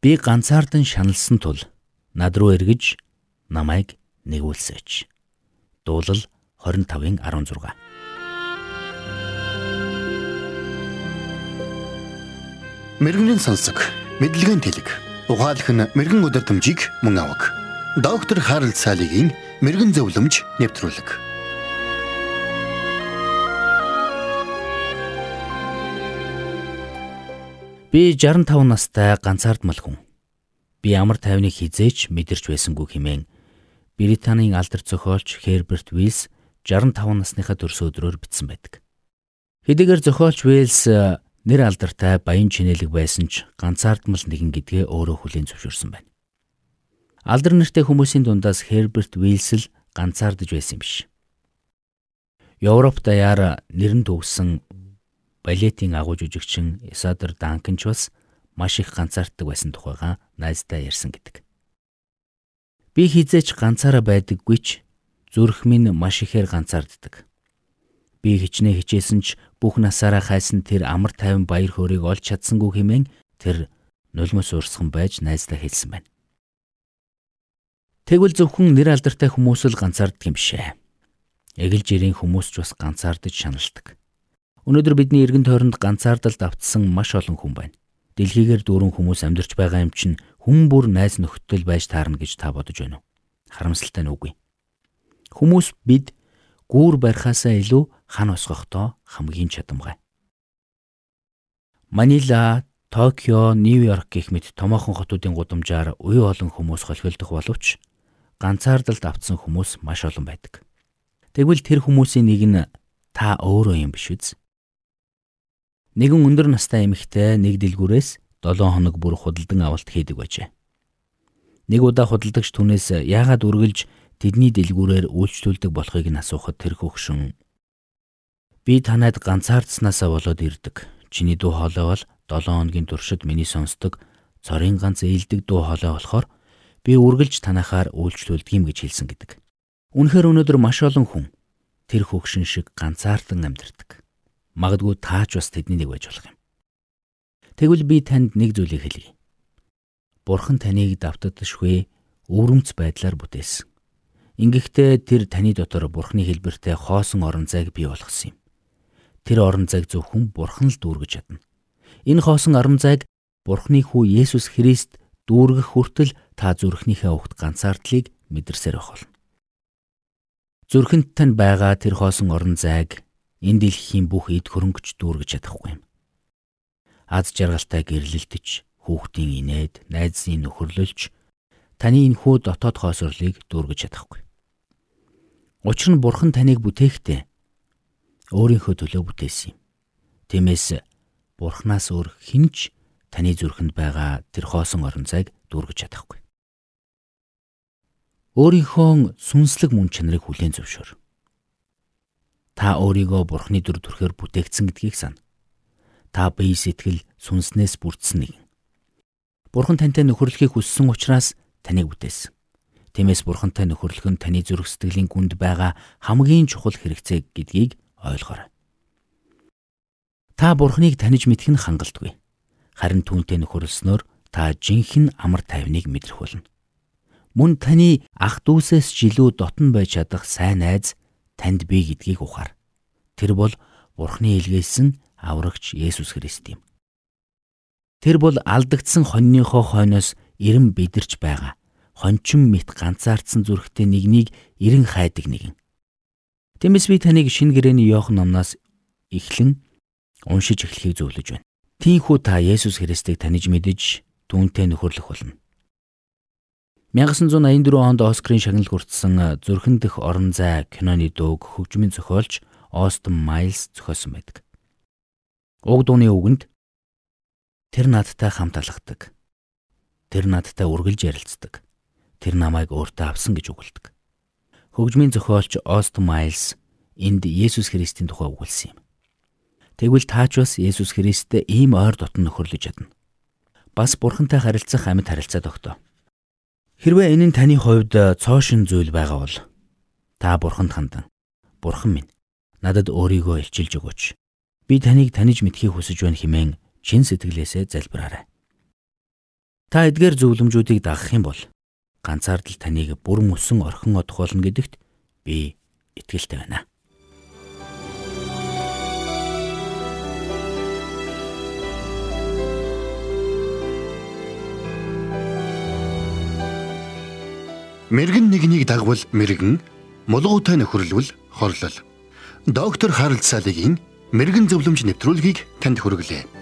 Би ганцаардан шаналсан тул над руу эргэж намайг нэгүүлсэч. Дуулал 25-ын 16. Мэргэний сонсог, мэдлэгийн тэлэг. Ухаалх нь мэрэгэн өдөр төмжийг мөн авах. Доктор Харалт цаалогийн мэрэгэн зөвлөмж нэвтрүүлэг. Би 65 настай ганцаардмал хүн. Би амар тайвныг хизээч мэдэрч байсангүй хэмээн Британийн алдар зохиолч Херберт Вилс 65 насныхаа төрсөн өдрөөр бичсэн байдаг. Хэдийгээр зохиолч Вилс э, нэр алдартай баян чинэлэг байсан ч ганцаардмал нэгэн гэдгээ өөрөө хүлээн зөвшөөрсөн байна. Алдар нэртэй хүмүүсийн дундаас Херберт Вилс л ганцаардж байсан юм биш. Европ даяар нэрэн төгсөн балетийн агуу жүжигчин Исадор Данкин ч бас маш их ганцаарддаг байсан тухайга найздаа ярьсан гэдэг. Би хизээч ганцаараа байдаггүй ч зүрх минь маш ихээр ганцаарддаг. Би хичнээн хичээсэн ч бүх насаараа хайсан тэр амар тайван баяр хөөргийг олж чадсангүй хэмээн тэр нулимс уурсхан байж найздаа хэлсэн байна. Тэгвэл зөвхөн нэр алдартай хүмүүс л ганцаарддаг юм бишээ. Эгэл жирийн хүмүүс ч бас ганцаардаж шаналдаг. Өнөөдөр бидний эргэн тойронд ганцаардалд автсан маш олон хүн байна. Дэлхийгээр дүүрэн хүмүүс амьдарч байгаа юм чинь хүн бүр найз нөхдөд байж таарна гэж та бодож байна уу? Харамсалтай нь үгүй. Хүмүүс бид гүүр барихаасаа илүү хан осгохдоо хамгийн чадамгай. Манила, Токио, Нью-Йорк гэх мэт томоохон хотуудын гудамжаар уян олон хүмүүс холхиолдох боловч ганцаардалд автсан хүмүүс маш олон байдаг. Тэгвэл тэр хүмүүсийн нэг нь та өөрөө юм биш үз? Нэгэн өндөр настай эмэгтэй нэг дэлгүүрээс 7 хоног бүр худалдан авалт хийдэг байжээ. Нэг удаа худалдагч түнээс яагаад үргэлж тэдний дэлгүүрээр үйлчлүүлдэг болохыг нь асуухад тэр хөгшин би танад ганцаардснаасаа болоод ирдэг. Чиний дуу хоолой бол 7 хоногийн туршид миний сонсдог цорын ганц ээлдэг дуу хоолой болохоор би үргэлж танахаар үйлчлүүлдэг юм гэж хэлсэн гэдэг. Үнэхээр өнөөдөр маш олон хүн тэр хөгшин шиг ганцаардан амьдардаг. Магадгүй таач бас тэдний нэг байж болох юм. Тэгвэл би танд нэг зүйлийг хэлье. Бурхан таныг давтагдшгүй өвөрмц байдлаар бүтээсэн. Ингэхдээ тэр таны дотор Бурханы хэлбэртэй хоосон орон зайг бий болгосон юм. Тэр орон зайг зөвхөн Бурхан л дүүргэж чадна. Энэ хоосон орон зайг Бурханы хүү Есүс Христ дүүргэх хүртэл та зүрхнийхээ угт ганцаардлыг мэдэрсээр байх болно. Зүрхэнд тань байгаа тэр хоосон орон зайг энэ дэлхийн бүх эд хөрөнгөч дүүргэж чадахгүй юм. Аз жаргалтай гэрлэлтэж, хүүхдийн инээд, найзын нөхөрлөлж таны энэ хүү дотоод хоосорлыг дүүргэж чадахгүй. Учир нь бурхан таныг бүтээхдээ өөрийнхөө төлөө бүтээсэн юм. Тиймээс бурхнаас өөр хинч таны зүрхэнд байгаа тэр хоосон орон зайг дүүргэж чадахгүй. Өөрийнхөө сүнслэг мөн чанарыг хүлээн зөвшөөр Та өөрийгөө Бурхны дүр төрхөөр бүтээгдсэн гэдгийг сана. Та бие сэтгэл сүнснээс бүрдсэн нэгэн. Бурхан тантай нөхөрлөхийг хүссэн учраас таныг бүтээсэн. Тиймээс Бурхантай нөхөрлөх нь таны зүрх сэтгэлийн гүнд байгаа хамгийн чухал хэрэгцээ гэдгийг ойлгоорой. Та Бурханыг таних мэдэх нь хангалтгүй. Харин түүнтэй нөхөрлснөөр та жинхэнэ амар тайвныг мэдрэх болно. Мөн таны ах дүүсээс жилүү дотн байж чадах сайн найз танд бий гэдгийг ухаар. Тэр бол Бурхны илгээсэн аврагч Есүс Христ юм. Тэр бол алдагдсан хоньныхоо хойноос эрэм бидэрч байгаа. Хончин мэт ганцаардсан зүрхтэй нэгнийг эрен хайдаг нэгэн. Тиймээс би таныг шинэ гэрээний Иохан номнаас эхлэн уншиж эхлэхийг зөвлөж байна. Тийхүү та Есүс Христийг таньж мэдж түүнтэй нөхөрлөх болно. 1984 онд Оскарын шагнал хүртсэн зүрхэн дэх орон зай киноны дууг хөгжмийн зохиолч Остон Майлс зохиосон байдаг. Уг дууны үгэнд тэр надтай хамт алхдаг. Тэр надтай үргэлж ярилцдаг. Тэр намайг өөртөө авсан гэж үгэлдэг. Хөгжмийн зохиолч Остон Майлс энд Есүс Христийн тухай өгүүлсэн юм. Тэгвэл таач бас Есүс Христтэй ийм ойр дотн нөхөрлөж чадна. Бас бурхантай харилцах амьд харилцаа тогтоо. Хэрвээ энэ нь таны хувьд э, цоошин зүйл байгаа бол та бурханд хандан бурхан минь надад өөрийгөө илчилж өгөөч. Би таныг таних мэдхийг хүсэж байна хэмээн чин сэтгэлээсээ залбираарай. Та эдгээр зөвлөмжүүдийг дагах юм бол ганцаардл таныг бүрэн өсөн орхин одох болно гэдэгт би итгэлтэй байна. Мэргэн нэгнийг дагвал мэргэн, мулгуутай нөхөрлөл хорлол. Доктор Харалт Салигийн мэрэгэн зөвлөмж нэвтрүүлгийг танд хүргэлээ.